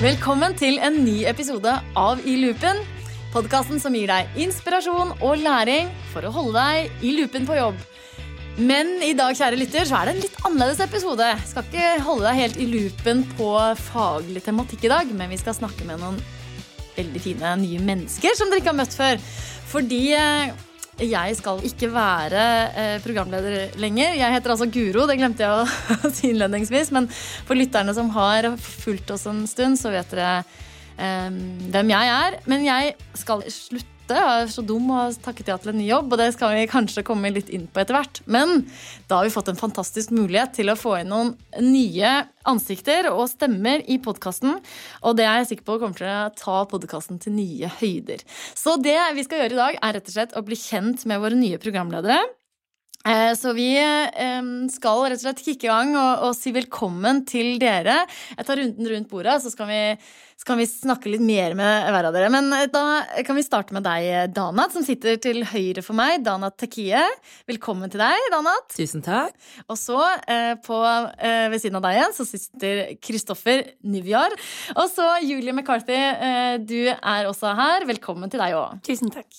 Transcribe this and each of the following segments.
Velkommen til en ny episode av I loopen. Podkasten som gir deg inspirasjon og læring for å holde deg i loopen på jobb. Men i dag kjære lytter, så er det en litt annerledes episode. Skal ikke holde deg helt i loopen på faglig tematikk i dag, men vi skal snakke med noen veldig fine nye mennesker som dere ikke har møtt før. Fordi eh, jeg skal ikke være eh, programleder lenger. Jeg heter altså Guro, det glemte jeg å si innledningsvis. Men for lytterne som har fulgt oss en stund, så vet dere um, hvem jeg er. Men jeg skal slutte. Jeg er så dum og ha takket ja til en ny jobb, og det skal vi kanskje komme litt inn på etter hvert. Men da har vi fått en fantastisk mulighet til å få inn noen nye ansikter og stemmer i podkasten. Og det er jeg sikker på kommer til å ta podkasten til nye høyder. Så det vi skal gjøre i dag, er rett og slett å bli kjent med våre nye programledere. Eh, Så vi eh, skal rett og slett kicke i gang og, og si velkommen til dere. Jeg tar runden rundt bordet, så skal vi, så kan vi snakke litt mer med hver av dere. Men eh, da kan vi starte med deg, Danat, som sitter til høyre for meg. Danat Tekie. Velkommen til deg, Danat. Tusen takk. Og så, eh, på, eh, ved siden av deg igjen, så sitter Kristoffer Nivjar. Og så Julie McCarthy, eh, du er også her. Velkommen til deg òg. Tusen takk.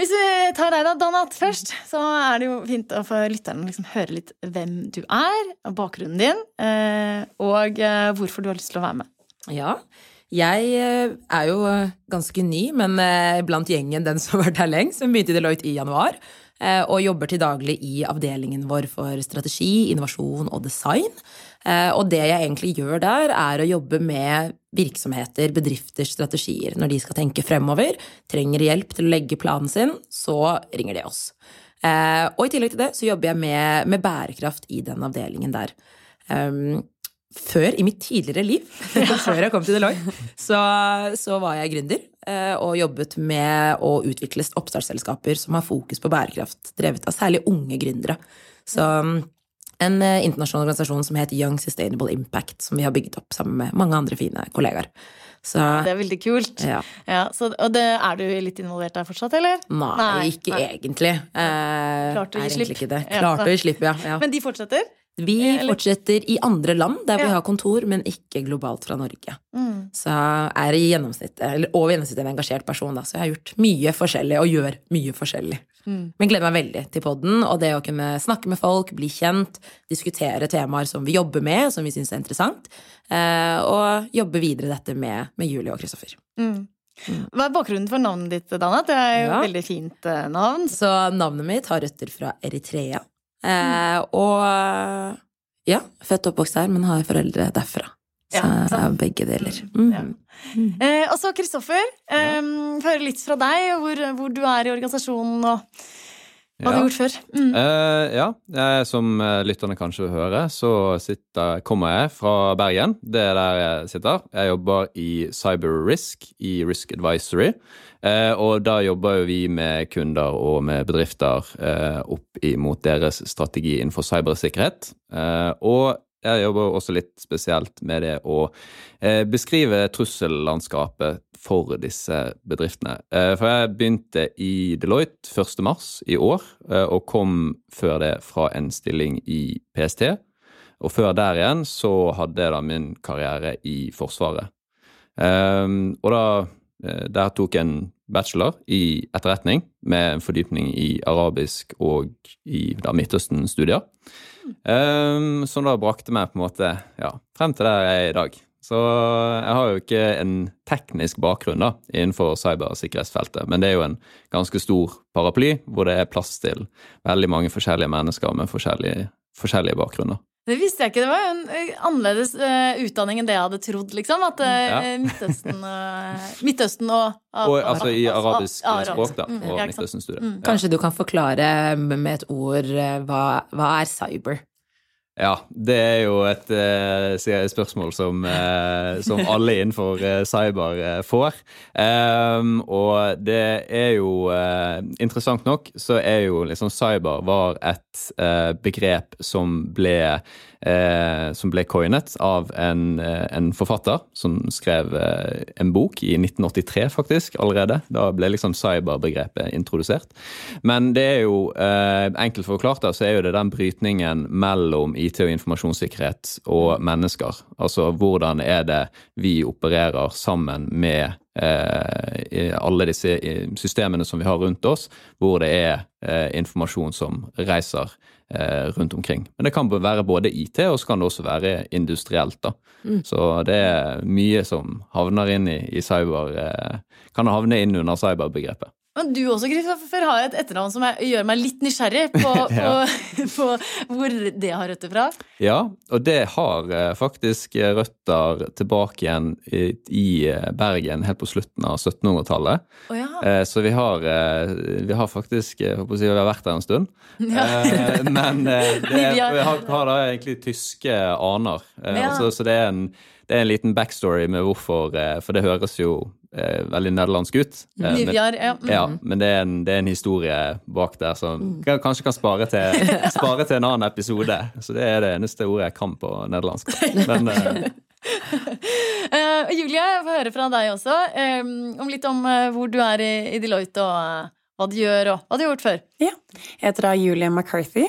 Hvis vi tar deg da, Danat, først, så er det jo fint å få lytterne liksom høre litt hvem du er, bakgrunnen din, eh, og eh, hvorfor du har lyst til å være med. Ja, jeg eh, er jo ganske ny, men blant gjengen den som har vært her lengst. Hun begynte i Deloitte i januar, og jobber til daglig i avdelingen vår for strategi, innovasjon og design. Eh, Og det jeg egentlig gjør der, er å jobbe med virksomheter, bedrifters strategier. Når de skal tenke fremover, trenger hjelp til å legge planen sin, så ringer de oss. Eh, Og i tillegg til det så jobber jeg med, med bærekraft i den avdelingen der. Før, i mitt tidligere liv, før jeg kom til Deloitte, så, så var jeg gründer eh, og jobbet med å utvikle oppstartsselskaper som har fokus på bærekraft, drevet av særlig unge gründere. Så en eh, internasjonal organisasjon som heter Young Sustainable Impact, som vi har bygget opp sammen med mange andre fine kollegaer. Så Det er veldig kult. ja. Ja, så, og det, er du litt involvert der fortsatt, eller? Nei, Nei, ikke nei. egentlig. Eh, Klarte å gi slipp. Ja. Klarte å gi slipp, ja. ja. Men de fortsetter? Vi fortsetter i andre land der vi Ja. har kontor, men ikke globalt fra Norge. Mm. Så er i gjennomsnittet, eller over gjennomsnittet en engasjert person, da. Så jeg har gjort mye forskjellig, og gjør mye forskjellig. Mm. Men gleder meg veldig til podden, og det å kunne snakke med folk, bli kjent, diskutere temaer som vi jobber med, som vi syns er interessant, eh, og jobbe videre dette med, med Julie og Kristoffer. Mm. Hva er bakgrunnen for navnet ditt, Danat? Det er jo Ja. et veldig fint eh, navn. Så navnet mitt har røtter fra Eritrea. Eh, og ja, født og oppvokst her, men har foreldre derfra. Så Ja, begge deler. Mm. Ja. Eh, og så Kristoffer, eh, høre litt fra deg, hvor, hvor du er i organisasjonen, og hva har Ja. gjort før. Mm. Uh, ja, jeg, som eh, lytterne kanskje vil høre, så sitter, kommer jeg fra Bergen. Det er der jeg sitter. Jeg jobber i Cyber Risk, i Risk Advisory. Uh, og da jobber jo vi med kunder og med bedrifter uh, opp imot deres strategi innenfor cybersikkerhet. Og jeg jobber også litt spesielt med det å eh, beskrive trussellandskapet for disse bedriftene. Eh, for jeg begynte i Deloitte 1. mars i år, eh, og kom før det fra en stilling i PST. Og før der igjen så hadde jeg da min karriere i Forsvaret. Og da Der tok jeg en bachelor i etterretning med en fordypning i arabisk og i Midtøsten-studier. Um, som da brakte meg på en måte ja, frem til der jeg er i dag. Så jeg har jo ikke en teknisk bakgrunn da, innenfor cybersikkerhetsfeltet, men det er jo en ganske stor paraply hvor det er plass til veldig mange forskjellige mennesker med forskjellige, forskjellige bakgrunner. Det visste jeg ikke. Det var en eh, annerledes uh, utdanning enn det jeg hadde trodd, liksom. At uh, Ja. Midtøsten, uh, Midtøsten og, Og altså i arabisk arabisk. språk, da, Mm, og ja, ikke sant. Midtøsten-studiet. Mm. Kanskje du kan forklare med et ord hva, hva er cyber? Ja, det er jo et uh, spørsmål som, uh, som alle innenfor uh, cyber får. Um, og det er jo Interessant nok så er jo liksom cyber var et begrep som ble eh, som ble coinet av en, eh, en forfatter som skrev eh, en bok i 1983, faktisk, allerede. Da ble liksom cyberbegrepet introdusert. Men det er jo, eh, enkelt forklart, da, så er jo det den brytningen mellom IT og informasjonssikkerhet og mennesker. Altså hvordan er det vi opererer sammen med eh, alle disse eh, systemene som vi har rundt oss, hvor det er informasjon som reiser rundt omkring. Men det kan være både IT, og så kan det også være industrielt. da. Mm. Så det er mye som havner inn i, i cyber, eh, kan havne inn under cyberbegrepet. Men du også, Kristoffer, har et etternavn som gjør meg litt nysgjerrig på, ja. på, på, hvor det har røtter fra. Ja, og det har eh, faktisk røtter tilbake igjen i, i eh, Bergen helt på slutten av 1700-tallet. Oh, ja. Eh, så vi har, vi har faktisk jeg håper å si, Vi har vært der en stund. Ja. Men det, vi har, har, da egentlig tyske aner. Så, så det, er en, det er en liten backstory med hvorfor For det høres jo eh, veldig nederlandsk ut. Eh, men, ja. Mm. ja. Men det er, en, det er, en, historie bak der som mm. kanskje kan spare til, spare til, en annen episode. Så det er det eneste ordet jeg kan på nederlandsk. Men, eh. uh, Julie, jeg får høre fra deg også um, om litt om uh, hvor du er i, i Deloitte. og hva du gjør, og hva du har gjort før. Ja, Jeg heter da Julie McCarthy.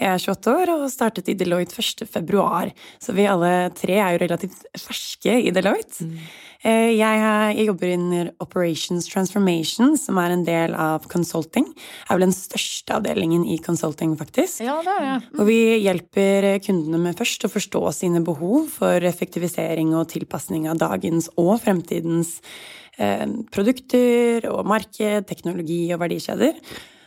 Jeg er 28 år og startet i Deloitte 1. februar. Så vi alle tre er jo relativt ferske i Deloitte. Mm. Eh, jeg, jeg, jobber under Operations Transformation, som er en del av consulting. Er vel den største avdelingen i consulting, faktisk. Ja, det er det. Mm. Og vi hjelper kundene med først å forstå sine behov for effektivisering og tilpasning av dagens og fremtidens produkter og marked, teknologi og verdikjeder.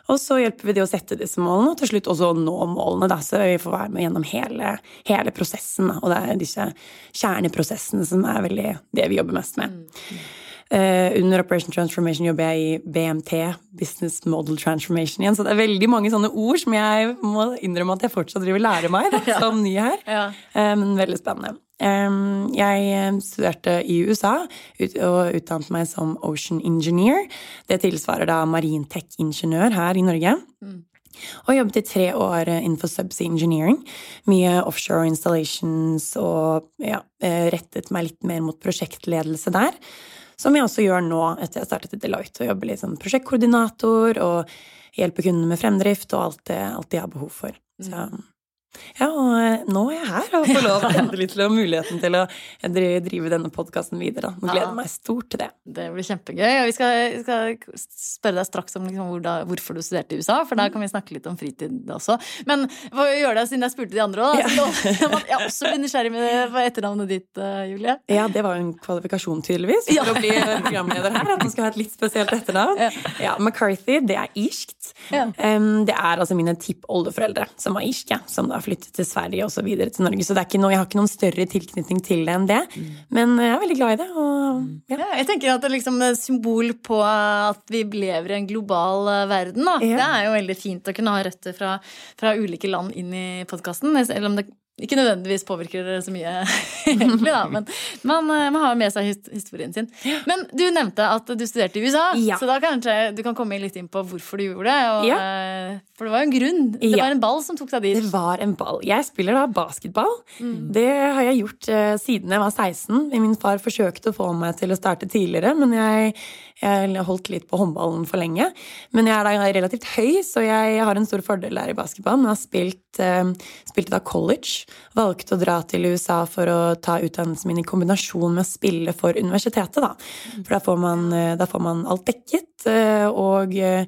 Og så hjelper vi de å sette disse målene, og til slutt også nå målene. Da. Så vi får være med gjennom hele, hele prosessen. Da. Og det er disse kjerneprosessene som er veldig det vi jobber mest med. Mm. Uh, under Operation Transformation jobber jeg i BMT, Business Model Transformation igjen. Så det er veldig mange sånne ord som jeg må innrømme at jeg fortsatt driver lærer meg da, som ny her. Ja. um, men veldig spennende. Jeg studerte i USA og utdannet meg som Ocean Engineer. Det tilsvarer da marintech-ingeniør her i Norge. Mm. Og jobbet i tre år innenfor subsea engineering. Mye offshore installations og ja, rettet meg litt mer mot prosjektledelse der. Som jeg også gjør nå etter jeg startet i Deloitte, og jobber litt som prosjektkoordinator og hjelper kundene med fremdrift og alt det, alt de har behov for. Så mm. Ja, og eh, nå er jeg her og får lov endelig til å muligheten til å drive denne podkasten videre. Nå gleder jeg meg stort til det. Det blir kjempegøy. Og vi skal, skal spørre deg straks om liksom hvor da, hvorfor du studerte i USA, for da kan vi snakke litt om fritid også. Men for å gjøre det siden jeg spurte de andre òg, ja. jeg også blitt nysgjerrig med etternavnet ditt, eh, Julie. Ja, det var jo en kvalifikasjon, tydeligvis, for ja. å bli programleder her. At man skal ha et litt spesielt etternavn. Ja, ja McCarthy, det er irskt. Um, det er altså mine tippoldeforeldre som var irske, som da flyttet til Sverige og så videre til Norge. Så det er ikke noe, jeg har ikke noen større tilknytning til det enn det. Mm. Men jeg er veldig glad i det. Og, ja. Ja, jeg tenker at det er liksom symbol på at vi lever i en global eh, verden. Da. Ja. Det er jo veldig fint å kunne ha røtter fra, fra ulike land inn i podkasten. Selv om det ikke nødvendigvis påvirker det så mye, egentlig, da, men man, eh, man, har med seg historien sin. Men du nevnte at du studerte i USA, ja. så da kanskje du kan komme litt inn på hvorfor du gjorde det. Og, ja. Eh, for det var jo en grunn. Det ja. var en ball som tok deg dit. Det var en ball. Jeg spiller da basketball. Mm. Det har jeg gjort uh, siden jeg var 16. Min far forsøkte å få meg til å starte tidligere, men jeg, jeg holdt litt på håndballen for lenge. Men jeg er da relativt høy, så jeg har en stor fordel der i basketball. Men jeg har spilt, uh, spilte da college valgte å dra til USA for å ta utdannelsen min i kombinasjon med å spille for universitetet. Da. For da får man, eh, da får man alt dekket, eh, og eh,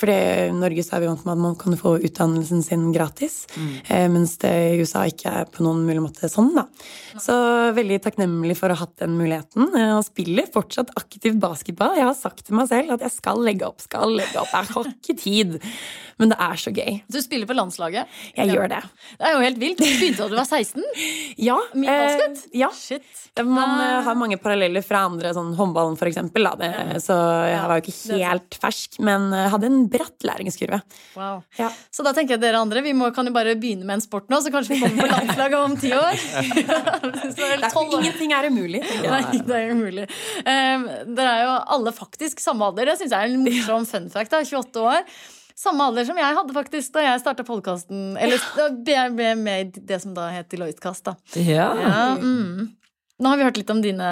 for i Norge så er vi vant med at man kan få utdannelsen sin gratis. Mm. Eh, mens det i USA ikke er på noen mulig måte sånn, da. Så veldig takknemlig for å ha hatt den muligheten. Eh, og spiller fortsatt aktiv basketball. Jeg har sagt til meg selv at jeg skal legge opp, skal legge opp. Jeg har ikke tid. Men det er så gøy. Du spiller på landslaget? Jeg ja. gjør det. Det er jo helt vilt. Du begynte da du var 16? ja. Mye basket? Eh, ja. Shit. Man uh, har mange paralleller fra andre, sånn håndballen for eksempel. Da. Det, så jeg var jo ikke helt fersk, men hadde en bratt læringskurve. Wow. Ja. Så da tenker jeg dere andre, vi må, kan jo bare begynne med en sport nå, så kanskje vi kommer på landslaget om ti år. er, ingenting er umulig. Nei, det er umulig. Um, dere er jo alle faktisk samme alder. Det syns jeg er en morsom fun fact. Da. 28 år. Samme alder som jeg hadde faktisk da jeg starta podkasten. Eller da ble med i det som da het Deloitte-kast. Ja. ja mm. Nå har vi hørt litt om dine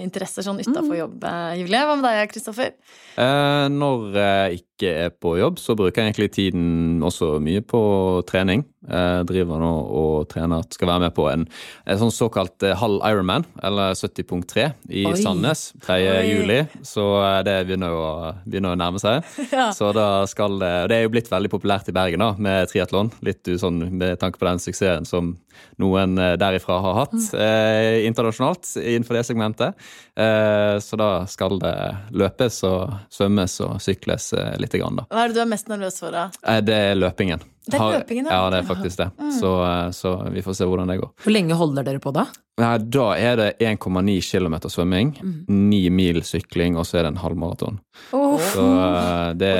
interesser sånn utafor mm. jobb, Julie. Hva med deg, Kristoffer? Eh, når jeg ikke er på jobb, så bruker jeg egentlig tiden også mye på trening. Jeg driver nå og trener at skal være med på en, en sånn såkalt eh, halv Ironman, eller 70.3, i Oi. Sandnes 3. Oi. juli. Så eh, det begynner å, begynner å nærme seg. Ja. Så da skal det og Det er jo blitt veldig populært i Bergen da, med triatlon. Litt sånn med tanke på den suksessen som noen eh, derifra har hatt eh, internasjonalt innenfor det segmentet. Eh, så da skal det løpes og svømmes og sykles eh, lite grann, da. Hva er det du er mest nervøs for, da? Eh, det er løpingen. Det er løpingen, da? ja. det er faktisk det. Så, eh, så vi får se hvordan det går. Hvor lenge holder dere på da? Nei, da er det 1,9 km svømming, 9 mil sykling, og så er det en halvmaraton. Oh. Så eh, det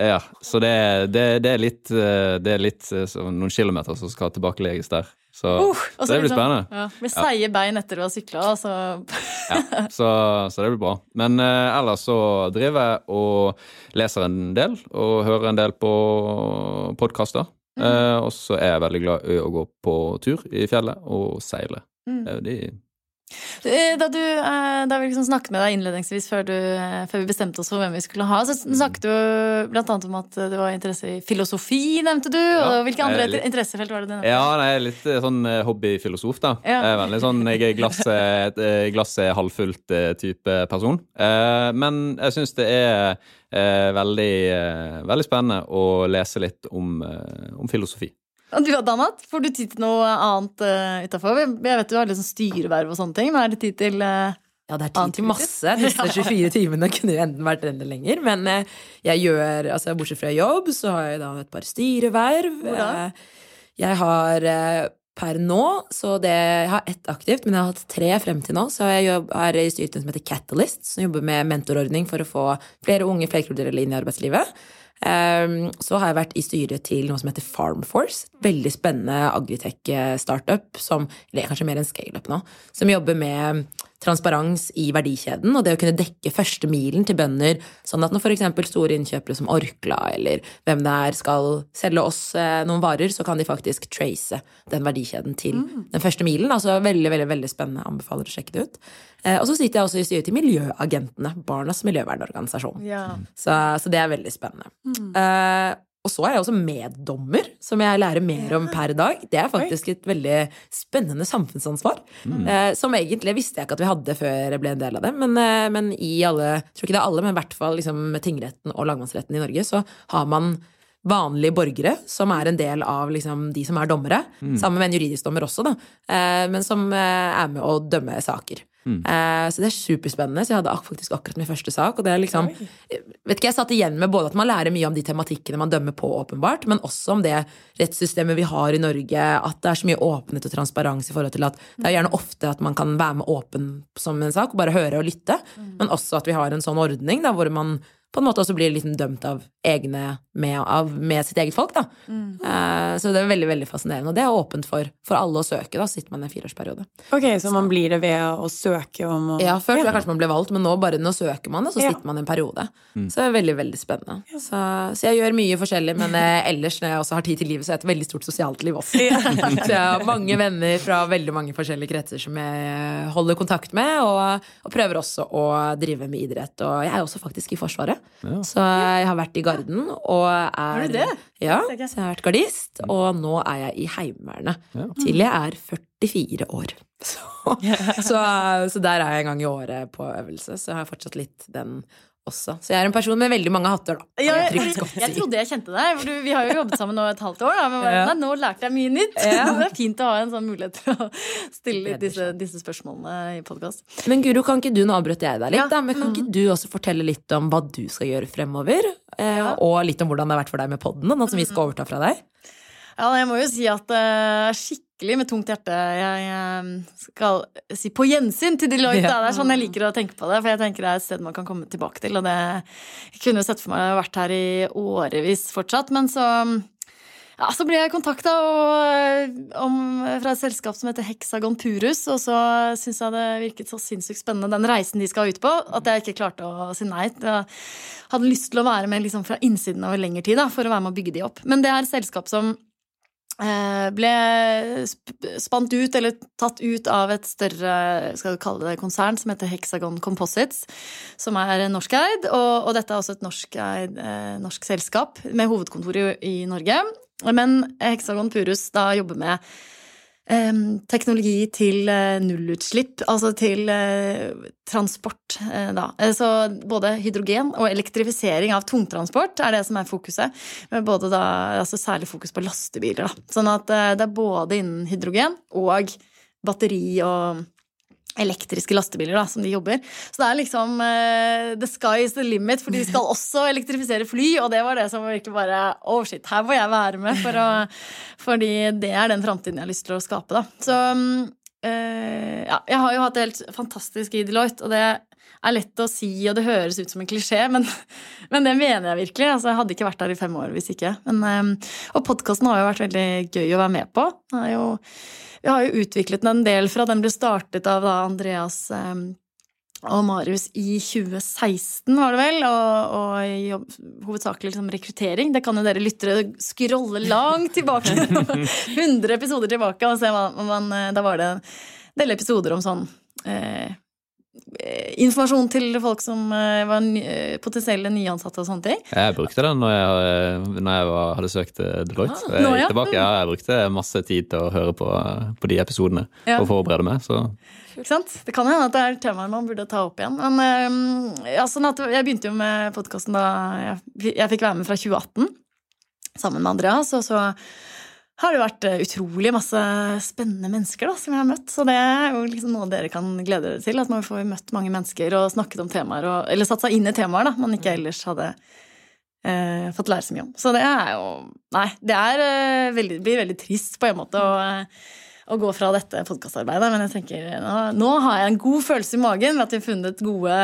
Ja. Så det, det, det er litt, det er litt så noen kilometer som skal tilbakelegges der. Så, Uh, så det blir liksom- spennende. Ja, med seige bein etter å ha sykla, så Ja, så, så det blir bra. Men uh, ellers så driver jeg og leser en del, og hører en del på podkaster. Mm. Uh, og så er jeg veldig glad i å gå på tur i fjellet og seile. Mm. Det er jo de Eh, Da, du, eh, da vi liksom snakket med deg innledningsvis før, du, eh, før vi bestemte oss for hvem vi skulle ha, så snakket du annet om at det var interesse i filosofi, nevnte du. Ja, og hvilke andre litt- interessefelt var det du nevnte? Ja, jeg er litt eh, sånn eh, hobbyfilosof, da. Ja. Jeg er veldig sånn jeg er glasset, eh, glasset halvfullt eh, type person. Eh, Men jeg syns det er eh, veldig, eh, veldig spennende å lese litt om, eh, om filosofi. Og du, Danat, får du tid til noe annet uh, utafor? Jeg vet du har sånn styreverv og sånne ting, men er det tid til uh, Ja, det er tid til masse. Disse 24 timene kunne jo enten vært enda lenger. Men eh, jeg gjør, altså bortsett fra jobb, så har jeg da et par styreverv. Hvor da? Eh, Jeg har eh, per nå, så det, jeg har ett aktivt, men jeg har hatt tre frem til nå. Så jeg jobb, er i styret som heter Catalyst, som jobber med mentorordning for å få flere unge flerkulturelle inn i arbeidslivet. Um, så har jeg vært i styret til noe som heter Farmforce. Veldig spennende agritech-startup, som, eller kanskje mer en scaleup nå, som jobber med transparens i verdikjeden, og det å kunne dekke første milen til bønder, sånn at når f.eks. store innkjøpere som Orkla eller hvem det er skal selge oss eh, noen varer, så kan de faktisk trace den verdikjeden til den første milen. Altså veldig, veldig, veldig spennende. Anbefaler å sjekke det ut. Eh, og så sitter jeg også i styret til Miljøagentene, Barnas miljøvernorganisasjon. Ja. Så, så det er veldig spennende. Eh, og så er jeg også meddommer, som jeg lærer mer om per dag. Det er faktisk et veldig spennende samfunnsansvar. Mm. som egentlig visste jeg ikke at vi hadde før jeg ble en del av det. Men, eh, men i alle, jeg tror ikke det er alle, men i hvert fall liksom, med tingretten og lagmannsretten i Norge, så har man vanlige borgere som er en del av liksom, de som er dommere. Sammen med en juridisk dommer også, da. Eh, men som eh, er med å dømme saker. Eh, så det er superspennende. Så jeg hadde faktisk akkurat min første sak. Og det er liksom vet ikke, Jeg satt igjen med både at man lærer mye om de tematikkene man dømmer på, åpenbart, men også om det rettssystemet vi har i Norge. At det er så mye åpenhet og transparens i forhold til at det er gjerne ofte at man kan være med åpen som en sak og bare høre og lytte, men også at vi har en sånn ordning da, hvor man på en måte også blir liksom dømt av egne med, av, med sitt eget folk. Da. Eh, så det er veldig veldig fascinerende. Og det er åpent for, for alle å søke. Da sitter man i en fireårsperiode. Ok, så man blir det ved å søke om å Ja, Før ja. kanskje man ble valgt, men nå bare nå søker man, og så Ja. sitter man en periode. Så det er veldig veldig spennende. Så, så jeg gjør mye forskjellig, men eh, ellers når jeg også har tid til livet, så er jeg et veldig stort sosialt liv også. så jeg har mange venner fra veldig mange forskjellige kretser som jeg holder kontakt med, og, og prøver også å drive med idrett. Og jeg er også faktisk i Forsvaret, så jeg har vært i Garden og er Har du det? Ja, Det er ikke- så jeg har vært gardist, og nå er jeg i Heimevernet. Til jeg er 44 år. Så, så, så der er jeg en gang i året på øvelse, så jeg har fortsatt litt den også. Så jeg er en person med veldig mange hatter, da. Ja, jeg, jeg, jeg trodde jeg kjente deg. For du, vi har jo jobbet sammen nå et halvt år. Da, men Ja. nå lærte jeg mye nytt. Ja. Det er fint å ha en sånn mulighet til å stille disse, disse spørsmålene i podkast. Men Guro, kan ikke du, nå avbrøt jeg deg litt, da, men kan ikke du også fortelle litt om hva du skal gjøre fremover? Eh. Og litt om hvordan det har vært for deg med podden, nå som vi skal overta fra deg? Ja, jeg må jo si at det er skikkelig med tungt hjerte jeg eh, skal si på gjensyn til Deloitte. Ja. Det er sånn jeg liker å tenke på det, for jeg tenker det er et sted man kan komme tilbake til. Og det jeg kunne jo sett for meg å ha vært her i årevis fortsatt, men så ja, så ble jeg kontakta fra et selskap som heter Hexagon Purus, og så syntes jeg det virket så sinnssykt spennende, den reisen de skal ut på, at jeg ikke klarte å si nei. Jeg hadde lyst til å være med liksom fra innsiden over lengre tid da, for å være med å bygge de opp. Men det er et selskap som eh, ble spant ut, eller tatt ut av et større skal vi kalle det konsern som heter Hexagon Composites, som er norskeid. Og, og dette er også et norsk, eh, norsk selskap med hovedkontor i, i Norge. Men Hexagon Purus da jobber med eh, teknologi til eh, nullutslipp, altså til eh, transport, eh, da. Så både hydrogen og elektrifisering av tungtransport er det som er fokuset. Med både da, altså særlig fokus på lastebiler, da. Sånn at det er både innen hydrogen og batteri og elektriske lastebiler da, som de jobber. Så det er liksom uh, the sky is the limit, for de skal også elektrifisere fly, og det var det som virkelig bare oh shit, her må jeg være med, for å, fordi det er den framtiden jeg har lyst til å skape, da. Så mm, eh, ja, jeg har jo hatt det helt fantastisk i Deloitte, og det er lett å si, og det høres ut som en klisjé, men, men det mener jeg virkelig. Altså, jeg hadde ikke vært der i fem år hvis ikke. Men, uh, og podkasten har jo vært veldig gøy å være med på. Vi har jo utviklet den en del fra den ble startet av da Andreas eh, og Marius i 2016, var det vel, og, og jobb, hovedsakelig liksom rekruttering. Det kan jo dere lyttere scrolle langt tilbake, 100 episoder tilbake, og se hva man Da var det en del episoder om sånn eh, informasjon til folk som eh, var ny, eh, potensielle nyansatte og sånne ting. Jeg brukte den når jeg, eh, når jeg var, hadde søkt Deloitte. Ah, nå, ja. gikk tilbake, ja, jeg brukte masse tid til å høre på, på de episodene Ja. og forberede meg. Så Ikke sant? Det kan hende at det er temaer man burde ta opp igjen. Men eh, ja, sånn jeg begynte jo med podkasten da jeg, jeg fikk være med fra 2018 sammen med Andreas. Og så har det vært eh, utrolig masse spennende mennesker da, som jeg har møtt. Så det er jo liksom noe dere kan glede dere til. At man får møtt mange mennesker og snakket om temaer, og, eller satt seg inn i temaer da, man ikke ellers hadde eh, fått lære så mye om. Så det er jo Nei, det er, eh, veldig, blir veldig trist på en måte og eh, å gå fra dette podkastarbeidet, men jeg tenker nå, nå har jeg en god følelse i magen ved at vi har funnet gode,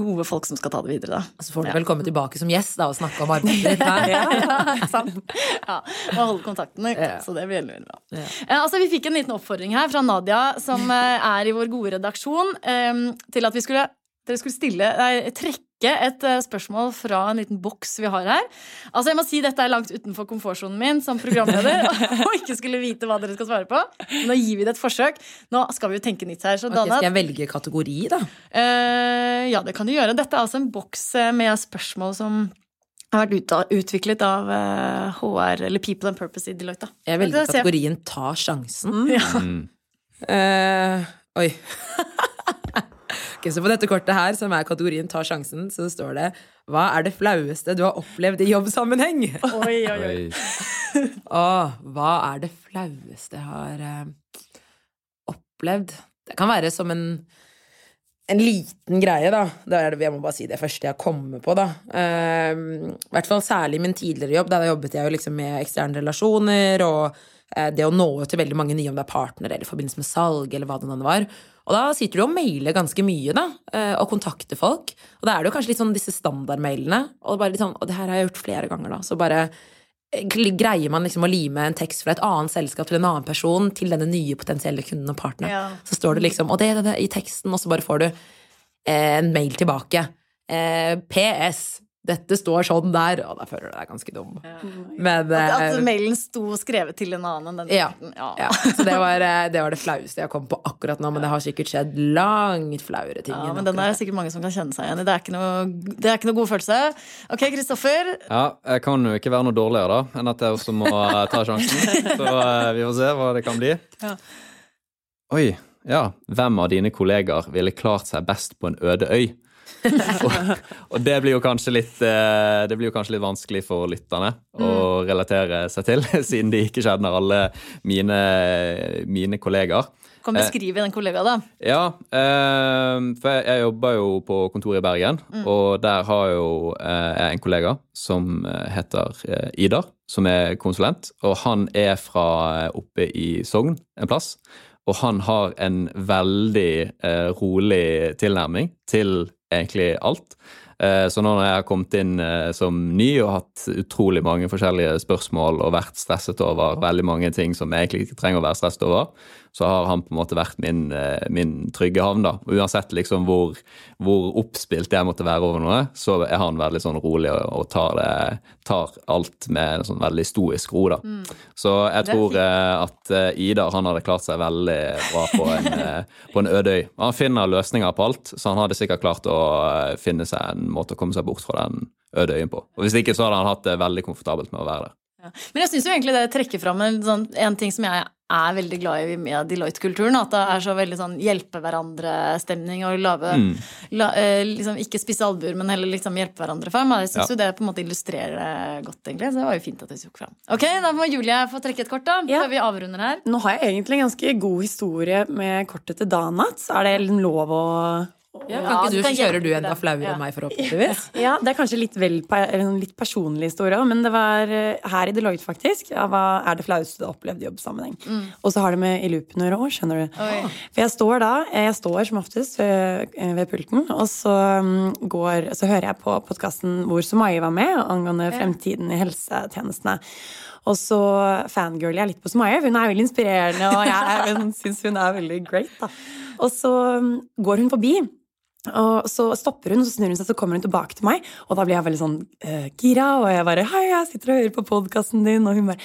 gode folk som skal ta det videre. da. Så får du Ja. vel komme tilbake som gjest da, og snakke om arbeidet ditt. der. ja, og holde kontakten. ikke? Ja. Så det blir veldig, bra. Ja. Eh, altså, vi fikk en liten oppfordring her fra Nadia, som eh, er i vår gode redaksjon, eh, til at vi skulle, dere skulle stille, nei, trekke et eh, spørsmål fra en liten boks vi har her. Altså, jeg må si Dette er langt utenfor komfortsonen min som programleder, og ikke skulle vite hva dere skal svare på. Men nå gir vi det et forsøk. Nå skal vi jo tenke nytt her. Så okay, Dana, skal jeg velge kategori, da? Uh, ja, det kan du gjøre. Dette er altså en boks eh, med spørsmål som har vært utviklet av HR, eller People and Purpose i Deloitte. da. Jeg velger kategorien Ta sjansen. Ja. mm. Uh, oi. Så på dette kortet her, som er kategorien Ta sjansen, så står det Hva er det flaueste du har opplevd i jobbsammenheng? Oi, oi, oi. Å, hva er det flaueste jeg har eh, opplevd? Det kan være som en, en liten greie, da. Det er det, jeg må bare si det første jeg kommer på, da. Uh, I hvert fall særlig i min tidligere jobb. Der jobbet jeg jo liksom med eksterne relasjoner og eh, det å nå ut til veldig mange nye, om det er partnere eller i forbindelse med salg eller hva det nå var. Og da sitter du og mailer ganske mye, da, eh, og kontakter folk. Og da er det jo kanskje litt sånn disse standardmailene, og, bare litt sånn, og det her har jeg gjort flere ganger, da. Så bare greier man liksom å lime en tekst fra et annet selskap til en annen person til denne nye potensielle kunden og partneren. Ja. Så står det liksom, og det, det, det i teksten, og så bare får du eh, en mail tilbake. Eh, PS. Dette står sånn der. Og da føler du deg ganske dum. Men At, at eh, mailen sto skrevet til en annen enn den Ja. ja. ja, så det var, eh, det var det flaueste jeg kom på akkurat nå, men det har sikkert skjedd langt flauere ting. Ja, men den er sikkert mange som kan kjenne seg igjen i. Det er ikke noe, det er ikke noe god følelse. Ok, Kristoffer. Ja, jeg kan jo ikke være noe dårligere da enn at jeg også må eh, ta sjansen. Så vi får se hva det kan bli. Ja. Oi, ja. Hvem av dine kollegaer ville klart seg best på en øde øy? og, og det blir litt eh, Det blir jo kanskje litt vanskelig for lytterne å relatere seg til, siden de ikke kjenner alle mine, mine kollegaer. Kan beskrive den kollegaen, da. Ja, eh, for jeg, jobber jo på kontoret i Bergen, og der har jo eh, jeg en kollega som eh, heter eh, Idar, som er konsulent, og han er fra eh, oppe i Sogn en plass. Og han har en veldig eh, rolig tilnærming til egentlig alt. Eh, Så nå når jeg har kommet inn eh, som ny og hatt utrolig mange forskjellige spørsmål og vært stresset over veldig mange ting som jeg egentlig ikke trenger å være stresset over, så har han på en måte vært min, eh, min trygge havn. da. Uansett liksom hvor, hvor oppspilt jeg måtte være over noe, så er han veldig sånn rolig og, tar, det, tar alt med en sånn veldig stoisk ro. da. Så jeg tror at Ida, Idar han hadde klart seg veldig bra på en, på en øde øy. Han finner løsninger på alt, så han hadde sikkert klart å finne seg en måte å komme seg bort fra den øde øyen på. Og Hvis ikke så hadde han hatt det veldig komfortabelt med å være der. Ja. Men jeg syns jo egentlig det trekker fram en, sånn, en ting som jeg er veldig glad i med Deloitte-kulturen. At det er så veldig sånn hjelpe hverandre-stemning og lave Mm. la, eh, liksom Ikke spisse albuer, men heller liksom hjelpe hverandre fram. Jeg syns Ja. jo det på en måte illustrerer det godt, egentlig. Så det var jo fint at du tok fram. Ok, da må Julie få trekke et kort, da. Ja. Før vi avrunder her. Nå har jeg egentlig en ganske god historie med kortet til Danat. Er det lov å Ja, kan ikke du så kjører du enda flauere enn meg, forhåpentligvis. Ja, det er kanskje litt, vel, litt personlig historie men det var eh, her i Deloitte, faktisk. Ja, hva er det flaueste du har opplevd i jobbsammenheng? Og så har det med i loopen å gjøre skjønner du. Oi. For jeg står da, jeg står som oftest ved, ved pulten, og så, mm, går, så hører jeg på podkasten hvor Sumaya var med, angående fremtiden i helsetjenestene. Og så fangirler jeg litt på Sumaya, for hun er veldig inspirerende, og jeg syns hun er veldig great. da. Og så mm, går hun forbi. Og så stopper hun, så snur hun seg, så kommer hun tilbake til meg. Og da blir jeg veldig sånn eh, gira, og jeg bare 'Hei, jeg sitter og hører på podkasten din', og hun bare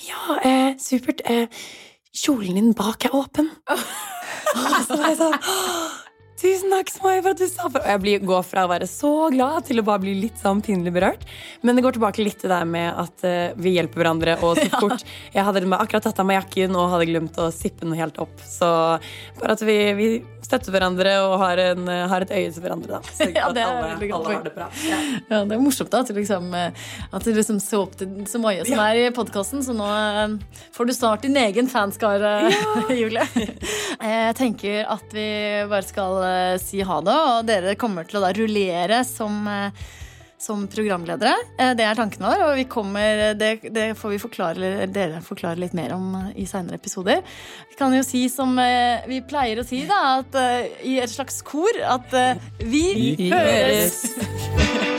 'Ja, eh, supert. Eh, kjolen din bak er åpen'. Og så var jeg sånn «Åh, Tusen takk, Smai, for at du sa for Og jeg blir, går fra å være så glad til å bare bli litt sånn pinlig berørt. Men det går tilbake litt til det med at uh, vi hjelper hverandre. Og så fort Jeg hadde akkurat tatt av meg jakken og hadde glemt å sippe den helt opp. Så bare at vi, vi støtter hverandre og har, en, har et øye til hverandre, da. Sørger Ja, det er alle, veldig godt alle har det bra. Ja, Det er morsomt da, at du liksom, eh, at du liksom så opp til så mye som er i podkasten. Så nå uh, får du snart din egen fanskare, Julie. Jeg tenker at vi bare skal si ha det, og dere kommer til å da rullere som eh, som programledere. Eh, Det er tanken vår, og vi kommer, det, det får vi forklare, dere forklare litt mer om eh, i senere episoder. Vi kan jo si som eh, vi pleier å si, da, at eh, i et slags kor, at eh, vi, Vi høres. høres.